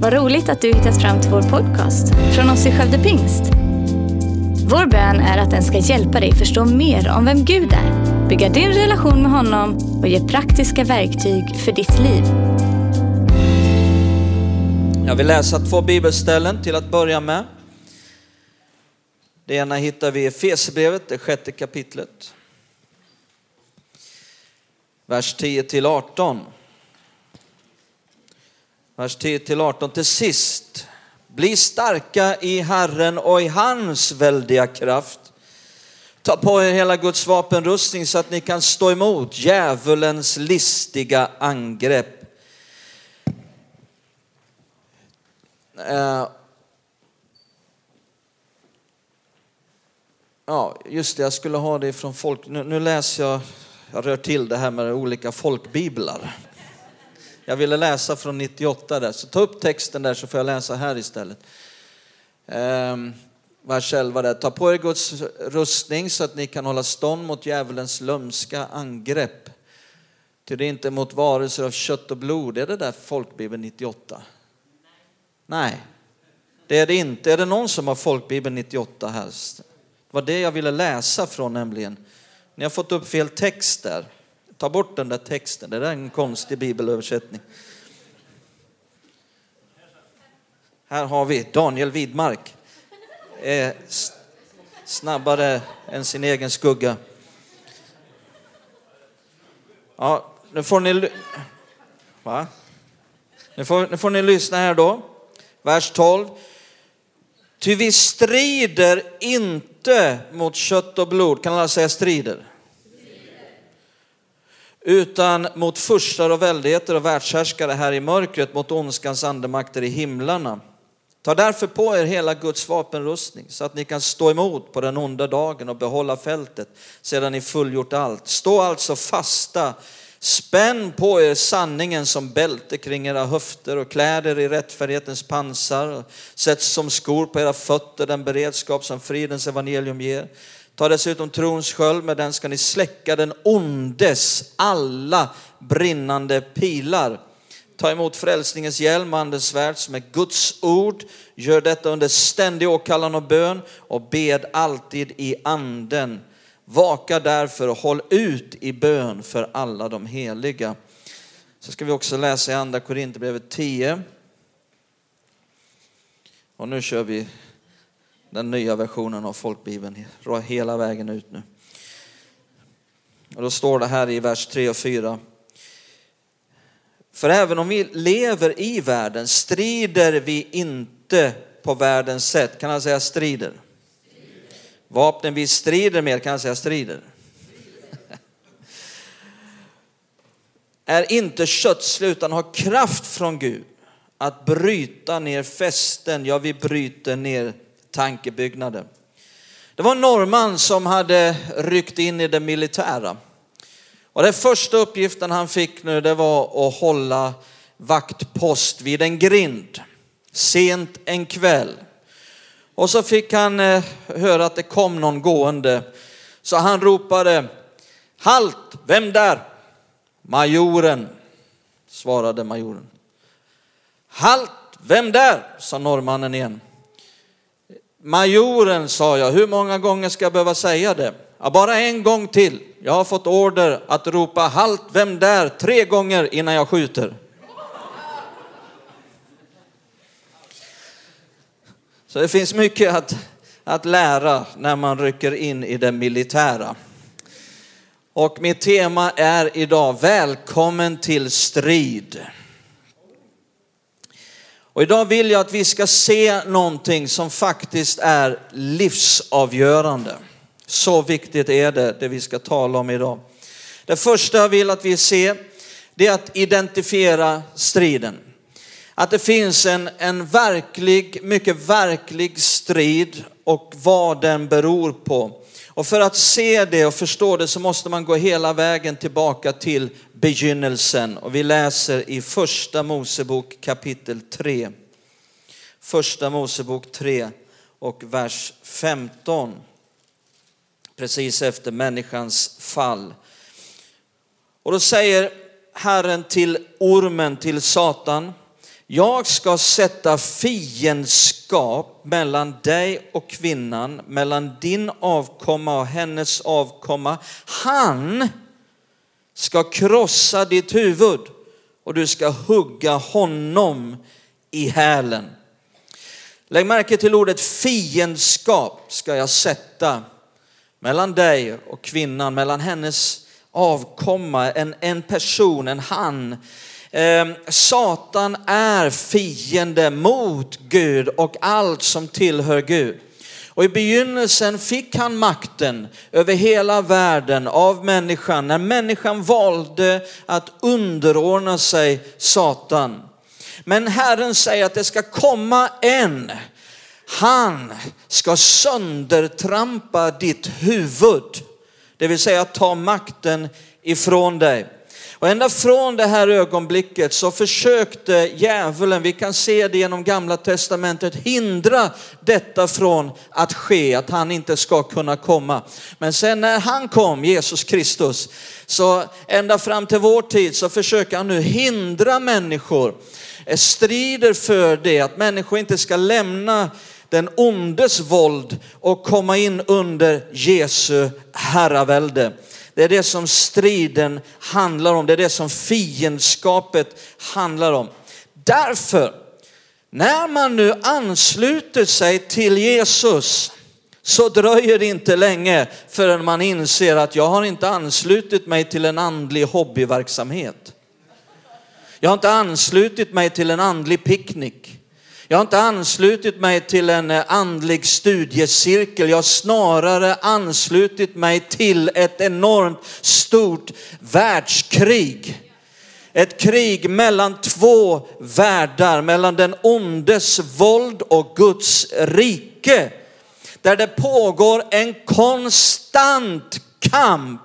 Vad roligt att du hittat fram till vår podcast från oss i Skövde Pingst. Vår bön är att den ska hjälpa dig förstå mer om vem Gud är, bygga din relation med honom och ge praktiska verktyg för ditt liv. Jag vill läsa två bibelställen till att börja med. Det ena hittar vi i Efesierbrevet, det sjätte kapitlet. Vers 10 till 18. Vers 10 till 18. Till sist, bli starka i Herren och i hans väldiga kraft. Ta på er hela Guds vapenrustning så att ni kan stå emot djävulens listiga angrepp. Eh, ja, just det, jag skulle ha det från folk. Nu, nu läser jag, jag rör till det här med olika folkbiblar. Jag ville läsa från 98 där, så ta upp texten där så får jag läsa här istället. Ehm, vers 11 där. Ta på er Guds rustning så att ni kan hålla stånd mot djävulens lömska angrepp. Ty det är inte mot varelser av kött och blod. Är det där folkbibeln 98? Nej, det är det inte. Är det någon som har folkbibeln 98 här? Det var det jag ville läsa från nämligen. Ni har fått upp fel text där. Ta bort den där texten, det där är en konstig bibelöversättning. Här har vi Daniel Widmark. Är snabbare än sin egen skugga. Ja, nu får ni... Va? Nu får, nu får ni lyssna här då. Vers 12. Ty vi strider inte mot kött och blod, kan alla säga strider? Utan mot furstar och väldigheter och världshärskare här i mörkret, mot ondskans andemakter i himlarna. Ta därför på er hela Guds vapenrustning så att ni kan stå emot på den onda dagen och behålla fältet sedan ni fullgjort allt. Stå alltså fasta Spänn på er sanningen som bälte kring era höfter och kläder i rättfärdighetens pansar. Sätt som skor på era fötter den beredskap som fridens evangelium ger. Ta dessutom trons sköld, med den ska ni släcka den ondes alla brinnande pilar. Ta emot frälsningens hjälm, andens svärd som är Guds ord. Gör detta under ständig åkallan och bön och bed alltid i anden. Vaka därför och håll ut i bön för alla de heliga. Så ska vi också läsa i andra Korinthierbrevet 10. Och nu kör vi den nya versionen av folkbibeln hela vägen ut nu. Och då står det här i vers 3 och 4. För även om vi lever i världen strider vi inte på världens sätt. Kan han säga strider? Strider. Vapnen vi strider med, kan han säga strider? Strider. är inte kötsliga utan har kraft från Gud att bryta ner fästen, ja vi bryter ner tankebyggnader. Det var en norrman som hade ryckt in i det militära. Och den första uppgiften han fick nu det var att hålla vaktpost vid en grind sent en kväll. Och så fick han eh, höra att det kom någon gående. Så han ropade, halt, vem där? Majoren, svarade majoren. Halt, vem där? sa norrmannen igen. Majoren, sa jag, hur många gånger ska jag behöva säga det? Ja, bara en gång till. Jag har fått order att ropa halt, vem där? Tre gånger innan jag skjuter. Så det finns mycket att, att lära när man rycker in i det militära. Och mitt tema är idag Välkommen till strid. Och idag vill jag att vi ska se någonting som faktiskt är livsavgörande. Så viktigt är det, det vi ska tala om idag. Det första jag vill att vi ser, det är att identifiera striden. Att det finns en, en verklig, mycket verklig strid och vad den beror på. Och för att se det och förstå det så måste man gå hela vägen tillbaka till begynnelsen. Och vi läser i första Mosebok kapitel 3. Första Mosebok 3 och vers 15. Precis efter människans fall. Och då säger Herren till ormen, till Satan, jag ska sätta fiendskap mellan dig och kvinnan, mellan din avkomma och hennes avkomma. Han ska krossa ditt huvud och du ska hugga honom i hälen. Lägg märke till ordet fiendskap ska jag sätta mellan dig och kvinnan, mellan hennes avkomma, en, en person, en han. Ehm, Satan är fiende mot Gud och allt som tillhör Gud. Och i begynnelsen fick han makten över hela världen av människan när människan valde att underordna sig Satan. Men Herren säger att det ska komma en. Han ska söndertrampa ditt huvud. Det vill säga ta makten ifrån dig. Och ända från det här ögonblicket så försökte djävulen, vi kan se det genom gamla testamentet, hindra detta från att ske, att han inte ska kunna komma. Men sen när han kom, Jesus Kristus, så ända fram till vår tid så försöker han nu hindra människor, eh, strider för det, att människor inte ska lämna den ondes våld och komma in under Jesu herravälde. Det är det som striden handlar om, det är det som fiendskapet handlar om. Därför, när man nu ansluter sig till Jesus så dröjer det inte länge förrän man inser att jag har inte anslutit mig till en andlig hobbyverksamhet. Jag har inte anslutit mig till en andlig picknick. Jag har inte anslutit mig till en eh, andlig studiecirkel. Jag har snarare anslutit mig till ett enormt stort världskrig. Ett krig mellan två världar, mellan den ondes våld och Guds rike. Där det pågår en konstant kamp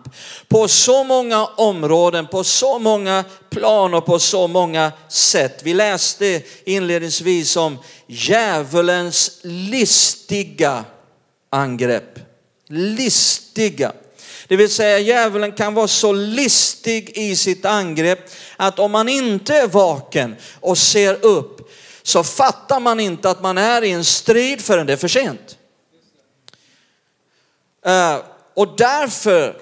på så många områden, på så många plan och på så många sätt. Vi läste inledningsvis om djävulens listiga angrepp. Listiga. Det vill säga djävulen kan vara så listig i sitt angrepp att om man inte är vaken och ser upp så fattar man inte att man är i en strid förrän det är för sent. Uh, och därför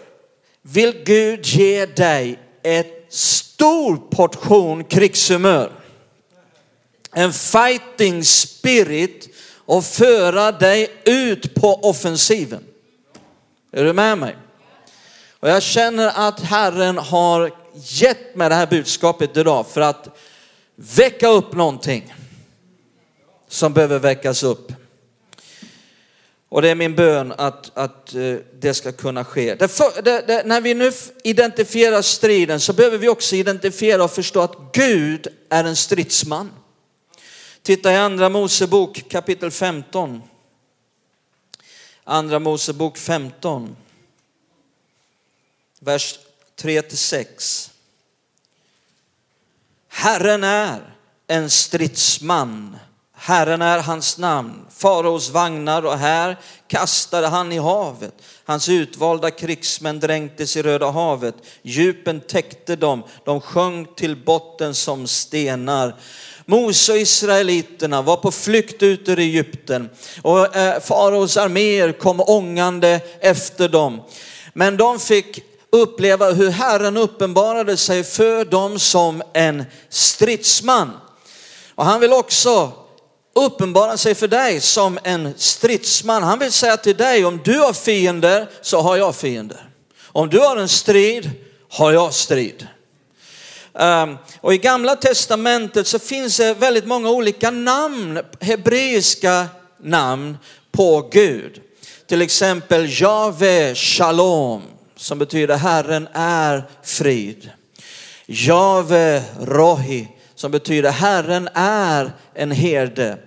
vill Gud ge dig ett stor portion krigshumör. En fighting spirit och föra dig ut på offensiven. Är du med mig? Och jag känner att Herren har gett mig det här budskapet idag för att väcka upp någonting som behöver väckas upp. Och det är min bön att, att eh, det ska kunna ske. Det för, det, det, när vi nu identifierar striden så behöver vi också identifiera och förstå att Gud är en stridsman. Titta i andra Mosebok kapitel 15. Andra Mosebok 15. Vers 3 6. Herren är en stridsman Herren är hans namn. Faraos vagnar och här kastade han i havet. Hans utvalda krigsmän dränktes i Röda havet. Djupen täckte dem. De sjönk till botten som stenar. Mose och israeliterna var på flykt ut ur Egypten och eh, faraos arméer kom ångande efter dem. Men de fick uppleva hur Herren uppenbarade sig för dem som en stridsman. Och han vill också uppenbarar sig för dig som en stridsman. Han vill säga till dig, om du har fiender så har jag fiender. Om du har en strid har jag strid. Ehm, och i gamla testamentet så finns det väldigt många olika namn, hebreiska namn på Gud. Till exempel Jave Shalom som betyder Herren är frid. Jave Rohi som betyder Herren är en herde.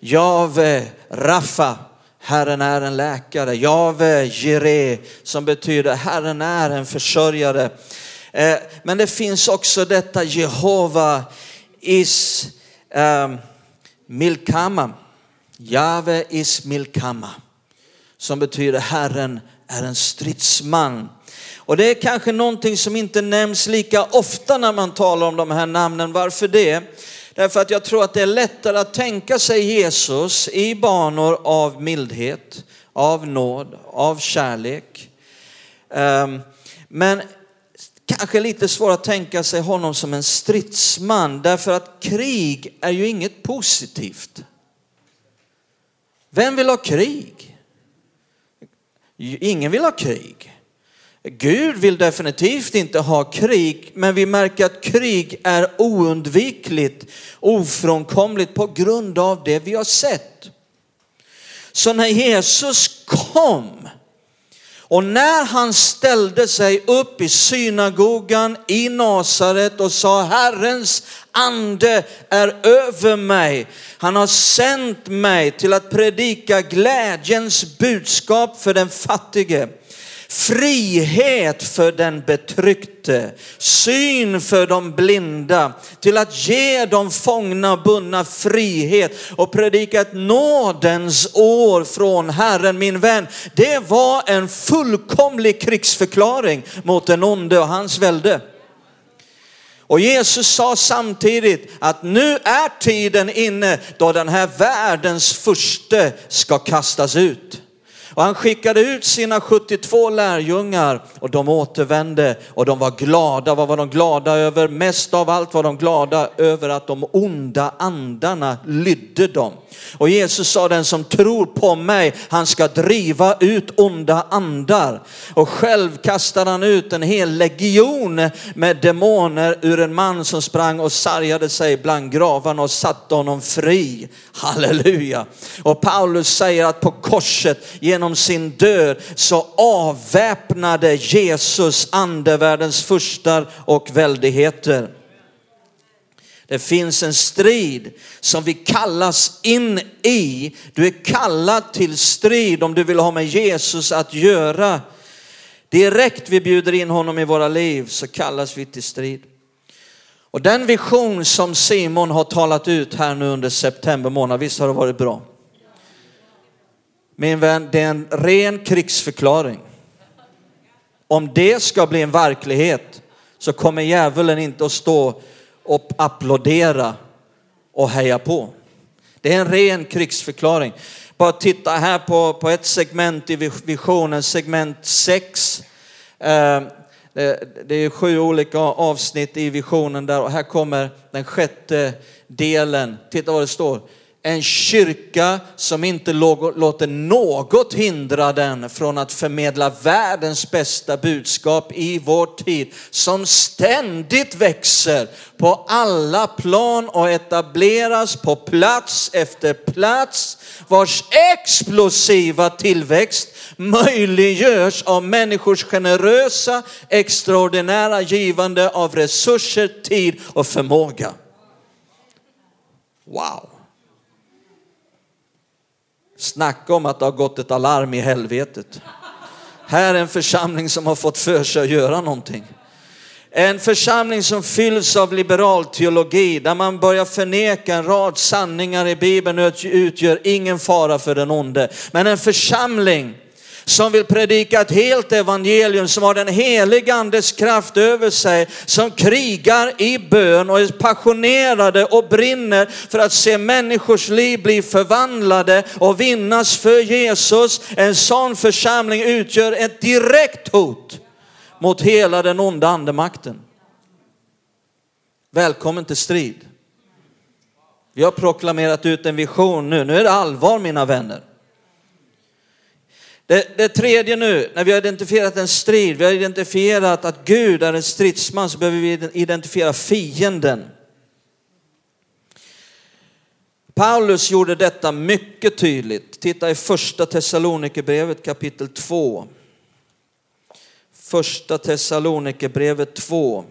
Jave Rafa, Herren är en läkare. Jave Jire som betyder Herren är en försörjare. Eh, men det finns också detta Jehova is ehm, Milkama. Jave is Milkama. Som betyder Herren är en stridsman. Och det är kanske någonting som inte nämns lika ofta när man talar om de här namnen. Varför det? Därför att jag tror att det är lättare att tänka sig Jesus i banor av mildhet, av nåd, av kärlek. Ehm, men kanske lite svårt att tänka sig honom som en stridsman därför att krig är ju inget positivt. Vem vill ha krig? Ingen vill ha krig. Gud vill definitivt inte ha krig, men vi märker att krig är oundvikligt, ofrånkomligt på grund av det vi har sett. Så när Jesus kom och när han ställde sig upp i synagogan i Nasaret och sa Herrens ande är över mig. Han har sänt mig till att predika glädjens budskap för den fattige frihet för den betryckte, syn för de blinda, till att ge de fångna och bundna frihet och predika ett nådens år från Herren min vän. Det var en fullkomlig krigsförklaring mot den onde och hans välde. Och Jesus sa samtidigt att nu är tiden inne då den här världens furste ska kastas ut. Och han skickade ut sina 72 lärjungar och de återvände och de var glada. Vad var de glada över? Mest av allt var de glada över att de onda andarna lydde dem. Och Jesus sa den som tror på mig, han ska driva ut onda andar. Och själv kastade han ut en hel legion med demoner ur en man som sprang och sargade sig bland gravarna och satte honom fri. Halleluja. Och Paulus säger att på korset genom sin död så avväpnade Jesus andevärldens furstar och väldigheter. Det finns en strid som vi kallas in i. Du är kallad till strid om du vill ha med Jesus att göra. Direkt vi bjuder in honom i våra liv så kallas vi till strid. Och den vision som Simon har talat ut här nu under september månad, visst har det varit bra? Min vän, det är en ren krigsförklaring. Om det ska bli en verklighet så kommer djävulen inte att stå och applådera och heja på. Det är en ren krigsförklaring. Bara titta här på, på ett segment i visionen, segment 6. Eh, det är sju olika avsnitt i visionen där och här kommer den sjätte delen. Titta vad det står en kyrka som inte låter något hindra den från att förmedla världens bästa budskap i vår tid. Som ständigt växer på alla plan och etableras på plats efter plats. Vars explosiva tillväxt möjliggörs av människors generösa, extraordinära givande av resurser, tid och förmåga. Wow! Snacka om att det har gått ett alarm i helvetet. Här är en församling som har fått för sig att göra någonting. En församling som fylls av liberal teologi där man börjar förneka en rad sanningar i Bibeln och utgör ingen fara för den onde. Men en församling som vill predika ett helt evangelium, som har den heliga andes kraft över sig, som krigar i bön och är passionerade och brinner för att se människors liv bli förvandlade och vinnas för Jesus. En sån församling utgör ett direkt hot mot hela den onda andemakten. Välkommen till strid. Vi har proklamerat ut en vision nu. Nu är det allvar mina vänner. Det, det, tredje nu, när vi har identifierat en strid, vi har identifierat att Gud är en stridsman, så behöver vi identifiera fienden. Paulus gjorde detta mycket tydligt. Titta i första Thessalonikerbrevet kapitel 2. Första Thessalonikerbrevet 2.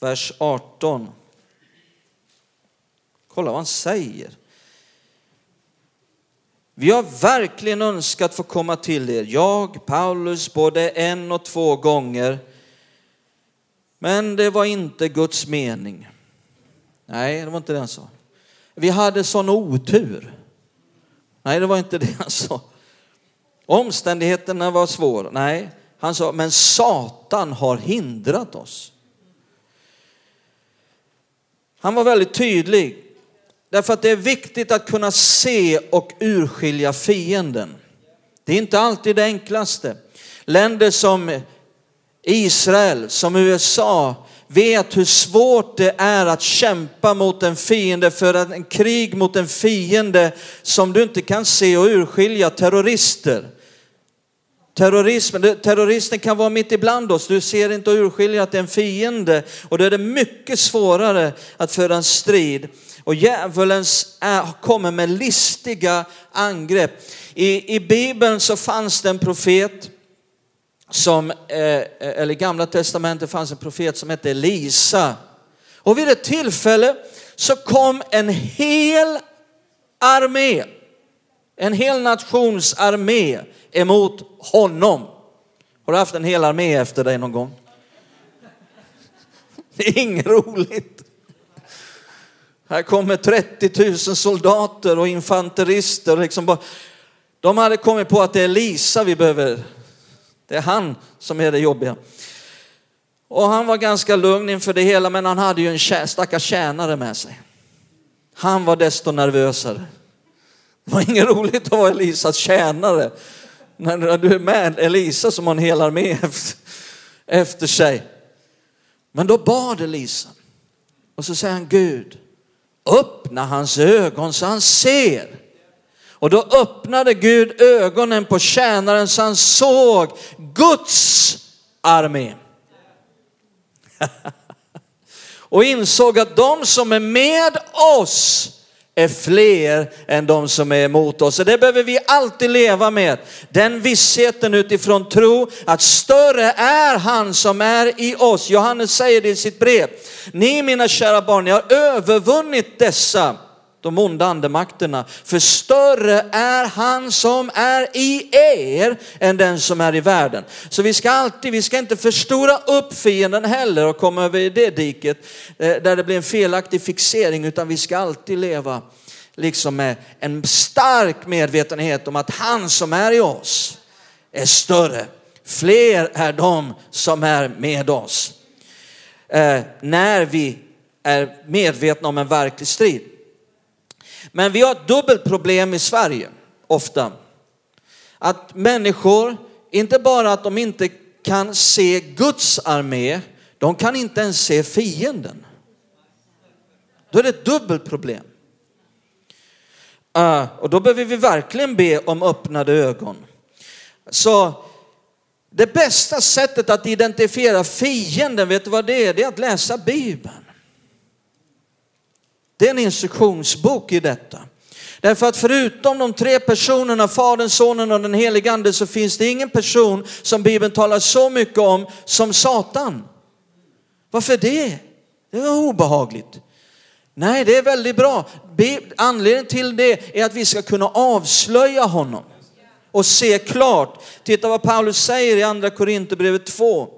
Vers 18. Kolla vad han säger. Vi har verkligen önskat få komma till er, jag, Paulus, både en och två gånger. Men det var inte Guds mening. Nej, det var inte det han sa. Vi hade sån otur. Nej, det var inte det han sa. Omständigheterna var svåra. Nej, han sa, men Satan har hindrat oss. Han var väldigt tydlig. Därför att det är viktigt att kunna se och urskilja fienden. Det är inte alltid det enklaste. Länder som Israel, som USA, vet hur svårt det är att kämpa mot en fiende, för en krig mot en fiende som du inte kan se och urskilja, terrorister. Terrorismen, terroristen kan vara mitt ibland oss, du ser inte och urskiljer att det är en fiende och då är det mycket svårare att föra en strid. Och djävulen kommer med listiga angrepp. I, I Bibeln så fanns det en profet som, eh, eh, eller i gamla testamentet fanns en profet som hette Elisa. Och vid ett tillfälle så kom en hel armé, en hel nations armé emot honom. Har du haft en hel armé efter dig någon gång? Det är inget roligt. Här kommer 30 000 soldater och infanterister. Liksom bara, de hade kommit på att det är Lisa vi behöver. Det är han som är det jobbiga. Och han var ganska lugn inför det hela, men han hade ju en stackars tjänare med sig. Han var desto nervösare. Det var inget roligt att vara Elisas tjänare. När du är med Elisa som har en hel armé efter sig. Men då bad Elisa. Och så säger han Gud, öppna hans ögon så han ser. Och då öppnade Gud ögonen på tjänaren så han såg Guds armé. och insåg att de som är med oss är fler än de som är emot oss. Och det behöver vi alltid leva med. Den vissheten utifrån tro att större är han som är i oss. Johannes säger det i sitt brev. Ni mina kära barn, ni har övervunnit dessa de onda andemakterna. För större är han som är i er än den som är i världen. Så vi ska alltid, vi ska inte förstora upp fienden heller och komma över i det diket eh, där det blir en felaktig fixering utan vi ska alltid leva liksom med en stark medvetenhet om att han som är i oss är större. Fler är de som är med oss. Eh, när vi är medvetna om en verklig strid. Men vi har ett dubbelt problem i Sverige, ofta. Att människor, inte bara att de inte kan se Guds armé, de kan inte ens se fienden. Då är det ett dubbelt problem. Uh, och då behöver vi verkligen be om öppnade ögon. Så det bästa sättet att identifiera fienden, vet du vad det är? Det är att läsa Bibeln. Det är en instruktionsbok i detta. Därför att förutom de tre personerna, Fadern, Sonen och den helige Ande, så finns det ingen person som Bibeln talar så mycket om som Satan. Varför det? Det var obehagligt. Nej, det är väldigt bra. Anledningen till det är att vi ska kunna avslöja honom och se klart. Titta vad Paulus säger i andra Korinthierbrevet 2.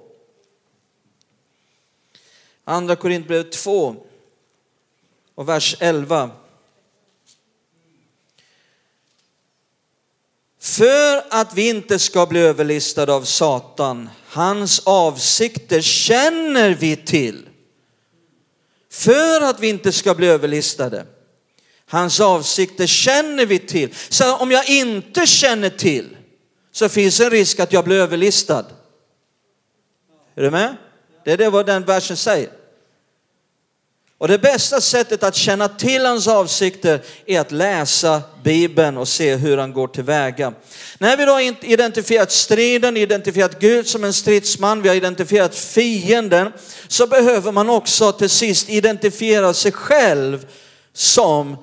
Andra Korinthierbrevet 2 och vers 11. För att vi inte ska bli överlistade av Satan, hans avsikter känner vi till. För att vi inte ska bli överlistade. Hans avsikter känner vi till. Så om jag inte känner till så finns en risk att jag blir överlistad. Är du med? Det är det vad den versen säger. Och det bästa sättet att känna till hans avsikter är att läsa Bibeln och se hur han går tillväga. När vi då har identifierat striden, identifierat Gud som en stridsman, vi har identifierat fienden, så behöver man också till sist identifiera sig själv som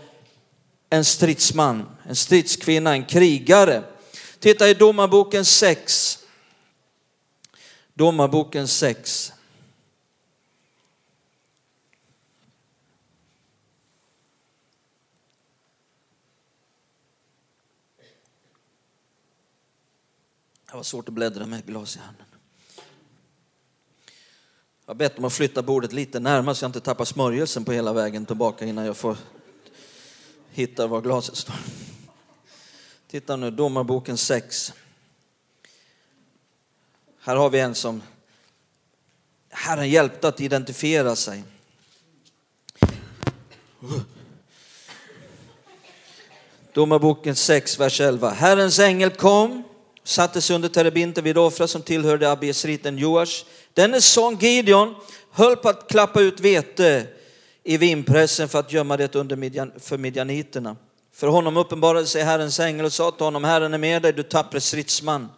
en stridsman, en stridskvinna, en krigare. Titta i Domarboken 6. Domarboken 6. Det var svårt att bläddra med glas i handen. Jag har bett om att flytta bordet lite närmare så jag inte tappar smörjelsen på hela vägen tillbaka innan jag får hitta var glaset står. Titta nu, Domarboken 6. Här har vi en som Herren hjälpte att identifiera sig. Domarboken 6, vers 11. Herrens ängel kom, satte sig under terebinten vid Ofra som tillhörde abiesriten Joash. Dennes son Gideon höll på att klappa ut vete i vinpressen för att gömma det under midjan, för midjaniterna. För honom uppenbarade sig Herrens ängel och sa till honom, Herren är med dig, du tappre stridsman.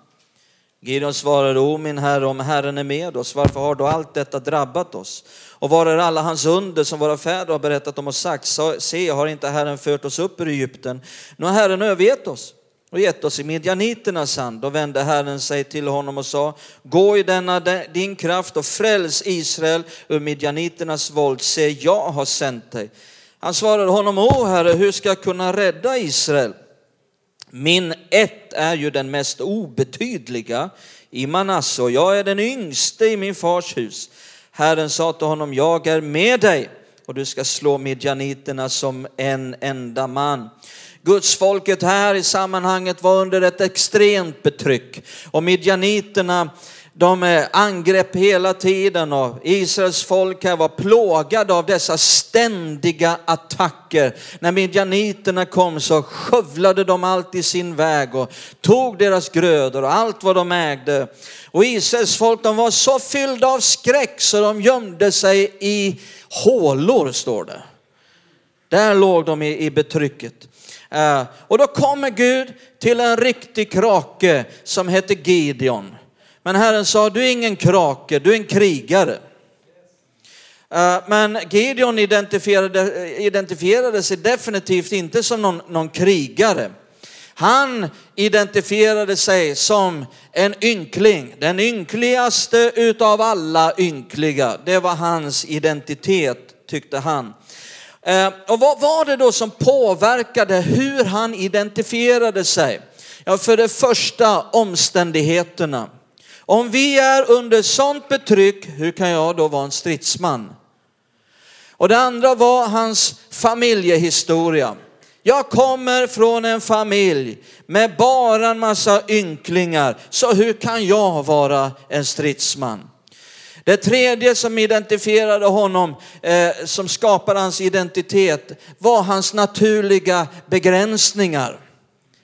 Gideon svarade, o min herre, om Herren är med oss, varför har då allt detta drabbat oss? Och var är alla hans under som våra fäder har berättat om och sagt, se, har inte Herren fört oss upp ur Egypten? Nu har Herren övergett oss och gett oss i midjaniternas hand. Då vände Herren sig till honom och sa, gå i denna din kraft och fräls Israel ur midjaniternas våld, se, jag har sänt dig. Han svarade honom, o Herre, hur ska jag kunna rädda Israel? Min ett är ju den mest obetydliga i Manasse och jag är den yngste i min fars hus. Herren sa till honom, jag är med dig och du ska slå midjaniterna som en enda man. Gudsfolket här i sammanhanget var under ett extremt betryck och midjaniterna de eh, angrep hela tiden och Israels folk här var plågade av dessa ständiga attacker. När midjaniterna kom så skövlade de allt i sin väg och tog deras grödor och allt vad de ägde. Och Israels folk de var så fyllda av skräck så de gömde sig i hålor står det. Där låg de i, i betrycket. Eh, och då kommer Gud till en riktig krake som heter Gideon. Men Herren sa, du är ingen krake, du är en krigare. Eh, men Gideon identifierade, identifierade sig definitivt inte som någon, någon krigare. Han identifierade sig som en ynkling, den ynkligaste utav alla ynkliga. Det var hans identitet tyckte han. Eh, och vad var det då som påverkade hur han identifierade sig? Ja, för det första omständigheterna. Om vi är under sånt betryck, hur kan jag då vara en stridsman? Och det andra var hans familjehistoria. Jag kommer från en familj med bara en massa ynklingar, så hur kan jag vara en stridsman? Det tredje som identifierade honom, eh, som skapade hans identitet, var hans naturliga begränsningar.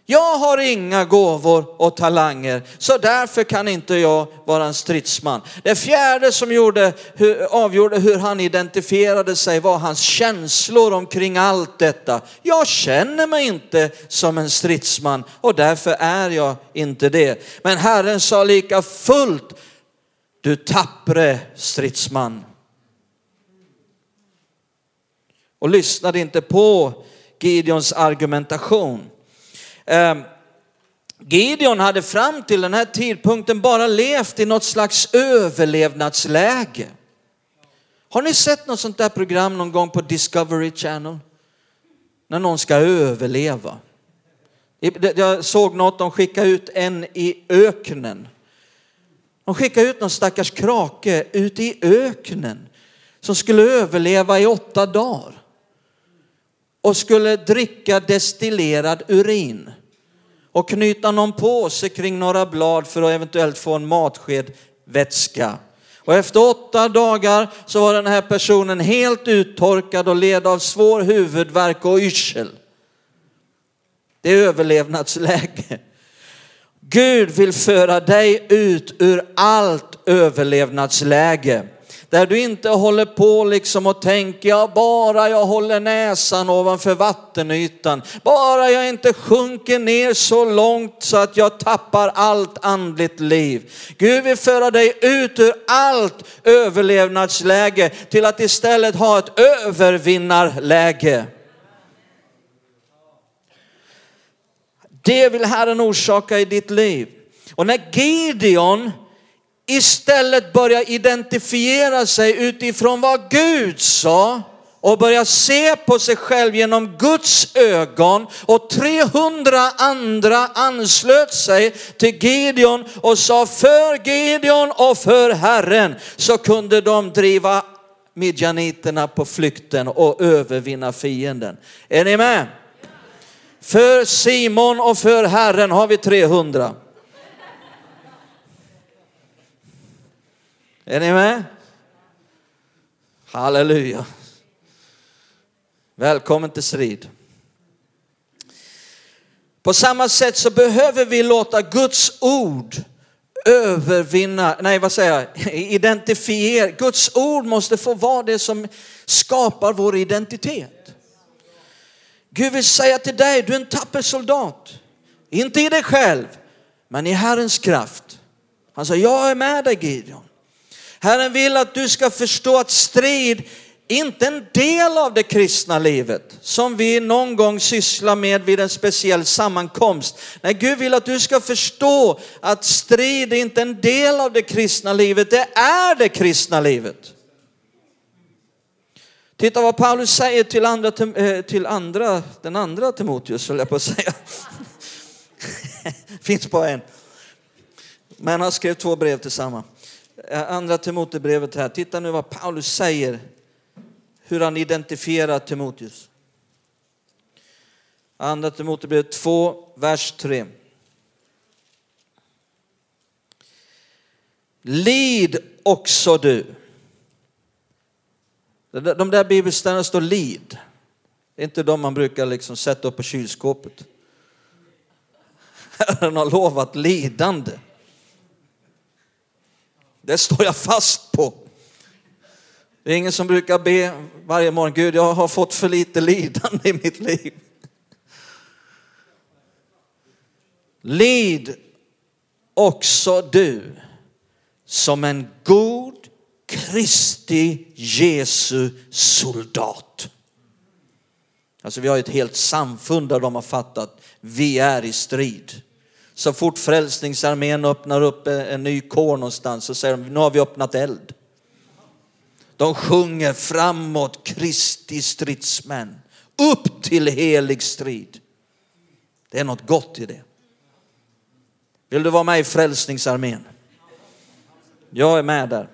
Jag har inga gåvor och talanger, så därför kan inte jag vara en stridsman. Det fjärde som gjorde, hur, avgjorde hur han identifierade sig var hans känslor omkring allt detta. Jag känner mig inte som en stridsman och därför är jag inte det. Men Herren sa lika fullt, du tappre stridsman. Och lyssnade inte på Gideons argumentation. Ehm, Gideon hade fram till den här tidpunkten bara levt i något slags överlevnadsläge. Har ni sett något sånt där program någon gång på Discovery Channel? När någon ska överleva. Jag såg något, de skickade ut en i öknen. De skickade ut någon stackars krake ut i öknen som skulle överleva i åtta dagar och skulle dricka destillerad urin och knyta någon påse kring några blad för att eventuellt få en matsked vätska. Och efter åtta dagar så var den här personen helt uttorkad och led av svår huvudvärk och yrsel. Det är överlevnadsläge. Gud vill föra dig ut ur allt överlevnadsläge. Där du inte håller på liksom och tänker, ja, bara jag håller näsan ovanför vattenytan, bara jag inte sjunker ner så långt så att jag tappar allt andligt liv. Gud vill föra dig ut ur allt överlevnadsläge till att istället ha ett övervinnarläge. Det vill Herren orsaka i ditt liv. Och när Gideon istället börjar identifiera sig utifrån vad Gud sa och börjar se på sig själv genom Guds ögon och 300 andra anslöt sig till Gideon och sa för Gideon och för Herren så kunde de driva midjaniterna på flykten och övervinna fienden. Är ni med? För Simon och för Herren har vi 300. Är ni med? Halleluja. Välkommen till strid. På samma sätt så behöver vi låta Guds ord övervinna, nej vad säger jag, identifiera. Guds ord måste få vara det som skapar vår identitet. Gud vill säga till dig, du är en tapper soldat. Inte i dig själv, men i Herrens kraft. Han sa, jag är med dig Gideon. Herren vill att du ska förstå att strid inte en del av det kristna livet som vi någon gång sysslar med vid en speciell sammankomst. Nej, Gud vill att du ska förstå att strid är inte en del av det kristna livet, det är det kristna livet. Titta vad Paulus säger till andra, eh, till andra den andra Timoteus, höll jag på att säga. Finns bara en. Men han skrev två brev tillsammans. Eh, andra Timoteusbrevet här. Titta nu vad Paulus säger hur han identifierar Timoteus. Andra Timoteusbrevet 2, vers 3. Lid också du. De där bibelställena står lid. Det är inte de man brukar liksom sätta upp på kylskåpet. Herren har lovat lidande. Det står jag fast på. Det är ingen som brukar be varje morgon, Gud jag har fått för lite lidande i mitt liv. Lid också du som en god Kristi Jesu soldat. Alltså vi har ett helt samfund där de har fattat, vi är i strid. Så fort Frälsningsarmén öppnar upp en ny kår någonstans så säger de, nu har vi öppnat eld. De sjunger framåt Kristi stridsmän, upp till helig strid. Det är något gott i det. Vill du vara med i Frälsningsarmén? Jag är med där.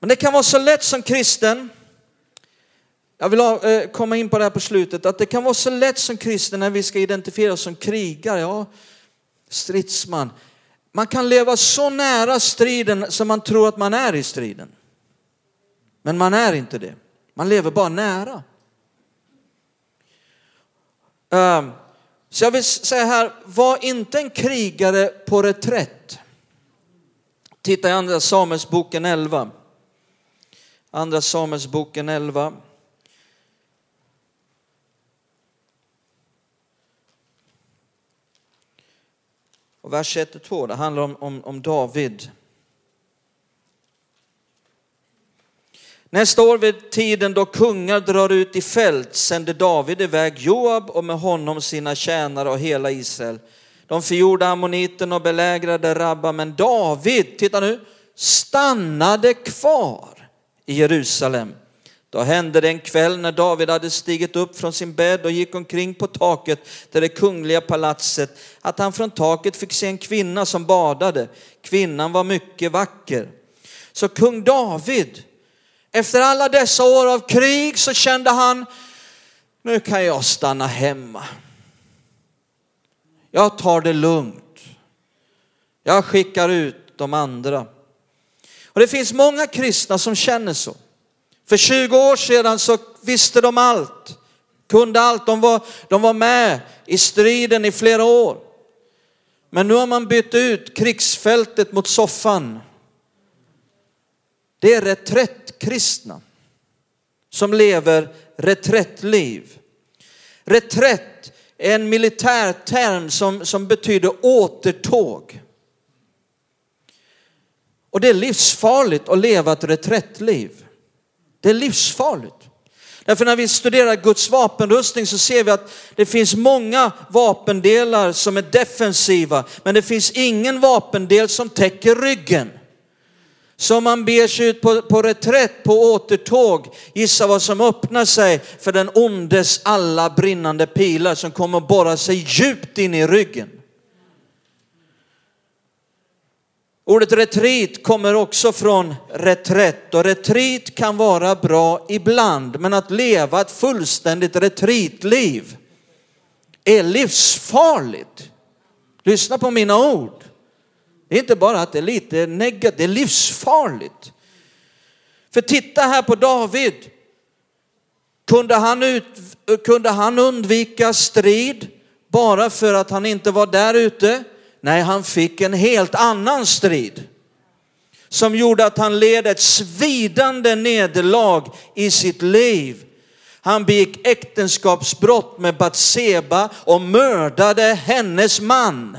Men det kan vara så lätt som kristen, jag vill eh, komma in på det här på slutet, att det kan vara så lätt som kristen när vi ska identifiera oss som krigare, ja, stridsman. Man kan leva så nära striden som man tror att man är i striden. Men man är inte det. Man lever bara nära. Ehm, så jag vill säga här, var inte en krigare på reträtt. Titta i andra Samuelsboken 11. Andra Samuelsboken 11. Och vers 1 och 2, det handlar om, om, om David. Nästa år vid tiden då kungar drar ut i fält sände David iväg Joab och med honom sina tjänare och hela Israel. De förgjorde ammoniten och belägrade Rabba, men David, titta nu, stannade kvar i Jerusalem. Då hände det en kväll när David hade stigit upp från sin bädd och gick omkring på taket till det kungliga palatset att han från taket fick se en kvinna som badade. Kvinnan var mycket vacker. Så kung David, efter alla dessa år av krig så kände han, nu kan jag stanna hemma. Jag tar det lugnt. Jag skickar ut de andra. Och det finns många kristna som känner så. För 20 år sedan så visste de allt, kunde allt. De var, de var med i striden i flera år. Men nu har man bytt ut krigsfältet mot soffan. Det är reträttkristna som lever reträttliv. Reträtt är en militär term som, som betyder återtåg. Och det är livsfarligt att leva ett reträttliv. Det är livsfarligt. Därför när vi studerar Guds vapenrustning så ser vi att det finns många vapendelar som är defensiva, men det finns ingen vapendel som täcker ryggen. Så om man ber sig ut på, på reträtt, på återtåg, gissa vad som öppnar sig för den ondes alla brinnande pilar som kommer borra sig djupt in i ryggen. Ordet retreat kommer också från reträtt och retreat kan vara bra ibland, men att leva ett fullständigt retreatliv är livsfarligt. Lyssna på mina ord. Det är inte bara att det är lite negativt, det är livsfarligt. För titta här på David. Kunde han, ut, kunde han undvika strid bara för att han inte var där ute? Nej, han fick en helt annan strid som gjorde att han led ett svidande nederlag i sitt liv. Han begick äktenskapsbrott med Batseba och mördade hennes man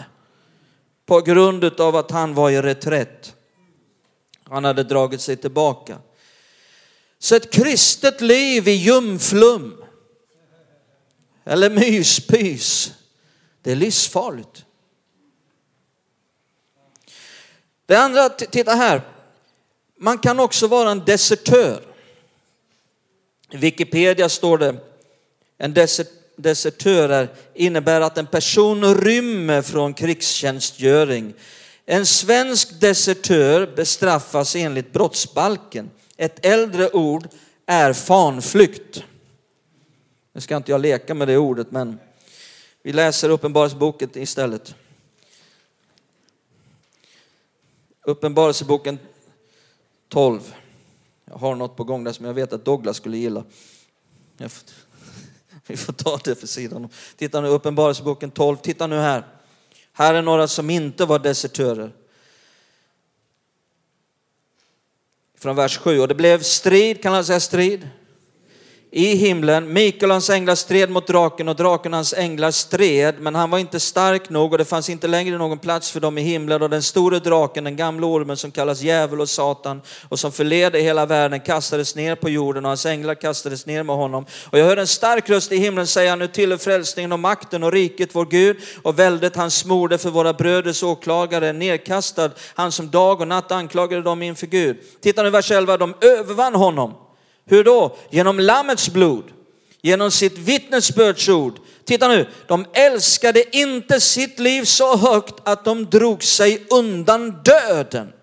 på grund av att han var i reträtt. Han hade dragit sig tillbaka. Så ett kristet liv i ljumflum eller myspys, det är livsfarligt. Det andra, titta här, man kan också vara en desertör. I Wikipedia står det, en desertör innebär att en person rymmer från krigstjänstgöring. En svensk desertör bestraffas enligt brottsbalken. Ett äldre ord är fanflykt. Nu ska inte jag leka med det ordet, men vi läser Uppenbarelseboken istället. Uppenbarelseboken 12. Jag har något på gång där som jag vet att Douglas skulle gilla. Vi får ta det för sidan. Titta nu, Uppenbarelseboken 12. Titta nu här. Här är några som inte var desertörer. Från vers 7. Och det blev strid, kan man säga strid? I himlen. Mikael och hans änglar stred mot draken och draken och hans änglar stred, men han var inte stark nog och det fanns inte längre någon plats för dem i himlen. Och den store draken, den gamla ormen som kallas djävul och satan och som förleder hela världen kastades ner på jorden och hans änglar kastades ner med honom. Och jag hörde en stark röst i himlen säga, nu tillhör frälsningen och makten och riket vår Gud och väldet han smorde för våra bröders åklagare, nerkastad, han som dag och natt anklagade dem inför Gud. Titta nu vers 11, de övervann honom hur då? Genom Lammets blod, genom sitt vittnesbördsord. Titta nu, de älskade inte sitt liv så högt att de drog sig undan döden.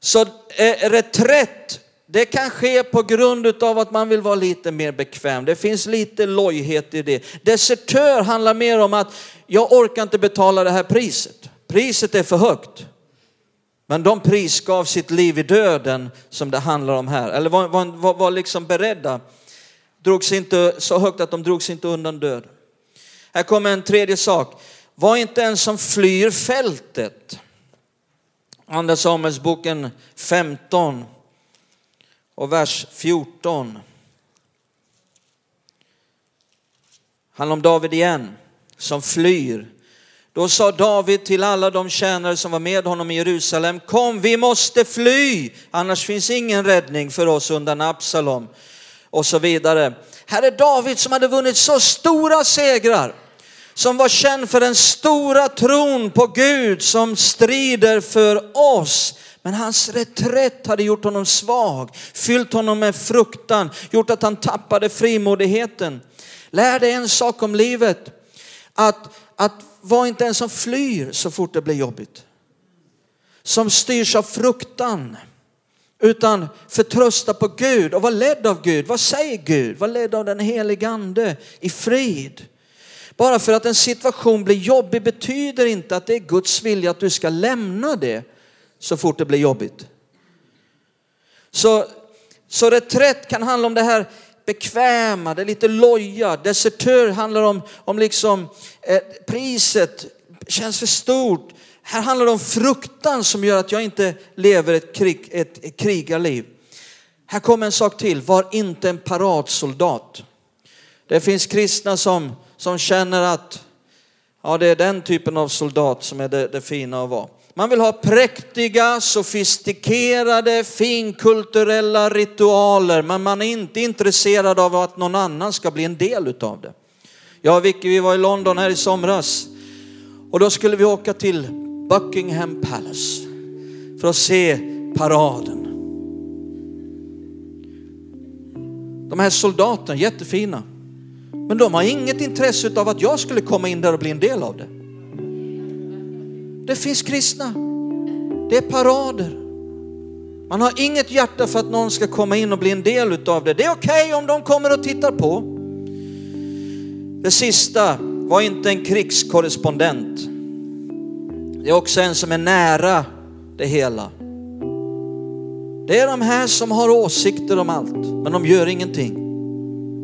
Så eh, reträtt, det kan ske på grund av att man vill vara lite mer bekväm. Det finns lite lojhet i det. Desertör handlar mer om att jag orkar inte betala det här priset. Priset är för högt. Men de prisgav sitt liv i döden som det handlar om här. Eller var, var, var liksom beredda. Drog sig inte så högt att de drog sig inte undan döden. Här kommer en tredje sak. Var inte en som flyr fältet. Andra Samuelsboken 15 och vers 14. Handlar om David igen, som flyr då sa David till alla de tjänare som var med honom i Jerusalem, kom vi måste fly, annars finns ingen räddning för oss undan Absalom. Och så vidare. Här är David som hade vunnit så stora segrar, som var känd för den stora tron på Gud som strider för oss. Men hans reträtt hade gjort honom svag, fyllt honom med fruktan, gjort att han tappade frimodigheten. Lär dig en sak om livet, att, att var inte en som flyr så fort det blir jobbigt. Som styrs av fruktan. Utan förtrösta på Gud och var ledd av Gud. Vad säger Gud? Var ledd av den helige ande i frid. Bara för att en situation blir jobbig betyder inte att det är Guds vilja att du ska lämna det så fort det blir jobbigt. Så, så reträtt kan handla om det här bekväma, det är lite loja. Desertör handlar om, om liksom eh, priset känns för stort. Här handlar det om fruktan som gör att jag inte lever ett, krig, ett, ett krigarliv. Här kommer en sak till, var inte en paradsoldat. Det finns kristna som, som känner att ja, det är den typen av soldat som är det, det fina att vara. Man vill ha präktiga, sofistikerade, finkulturella ritualer, men man är inte intresserad av att någon annan ska bli en del utav det. Jag och Vicky, vi var i London här i somras och då skulle vi åka till Buckingham Palace för att se paraden. De här soldaterna, jättefina. Men de har inget intresse av att jag skulle komma in där och bli en del av det. Det finns kristna. Det är parader. Man har inget hjärta för att någon ska komma in och bli en del utav det. Det är okej okay om de kommer och tittar på. Det sista var inte en krigskorrespondent. Det är också en som är nära det hela. Det är de här som har åsikter om allt, men de gör ingenting.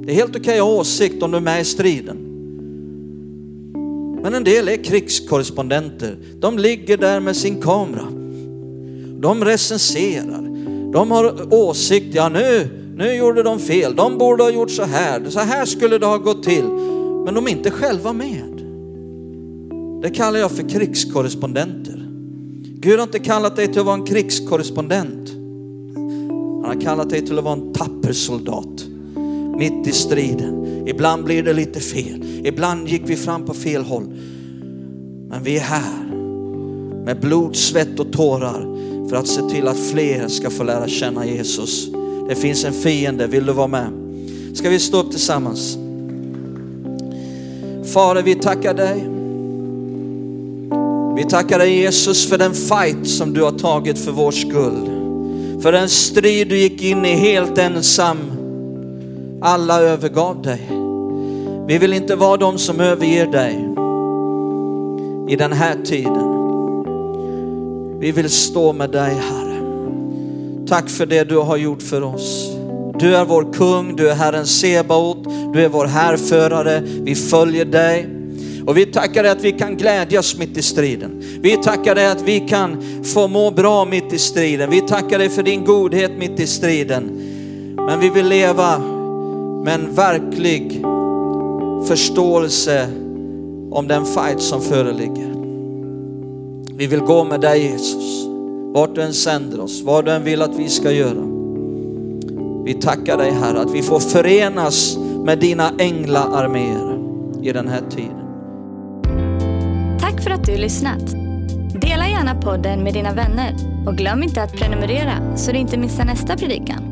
Det är helt okej okay att ha åsikt om du är med i striden. Men en del är krigskorrespondenter. De ligger där med sin kamera. De recenserar. De har åsikter. Ja, nu, nu gjorde de fel. De borde ha gjort så här. Så här skulle det ha gått till. Men de är inte själva med. Det kallar jag för krigskorrespondenter. Gud har inte kallat dig till att vara en krigskorrespondent. Han har kallat dig till att vara en tapper soldat mitt i striden. Ibland blir det lite fel. Ibland gick vi fram på fel håll. Men vi är här med blod, svett och tårar för att se till att fler ska få lära känna Jesus. Det finns en fiende, vill du vara med? Ska vi stå upp tillsammans? Fader, vi tackar dig. Vi tackar dig Jesus för den fight som du har tagit för vår skull. För den strid du gick in i helt ensam. Alla övergav dig. Vi vill inte vara de som överger dig i den här tiden. Vi vill stå med dig Herre. Tack för det du har gjort för oss. Du är vår kung, du är Herren Sebaot, du är vår härförare. Vi följer dig. Och vi tackar dig att vi kan glädjas mitt i striden. Vi tackar dig att vi kan få må bra mitt i striden. Vi tackar dig för din godhet mitt i striden. Men vi vill leva med en verklig förståelse om den fight som föreligger. Vi vill gå med dig Jesus, vart du än sänder oss, vad du än vill att vi ska göra. Vi tackar dig Herre att vi får förenas med dina änglaarméer i den här tiden. Tack för att du lyssnat. Dela gärna podden med dina vänner och glöm inte att prenumerera så du inte missar nästa predikan.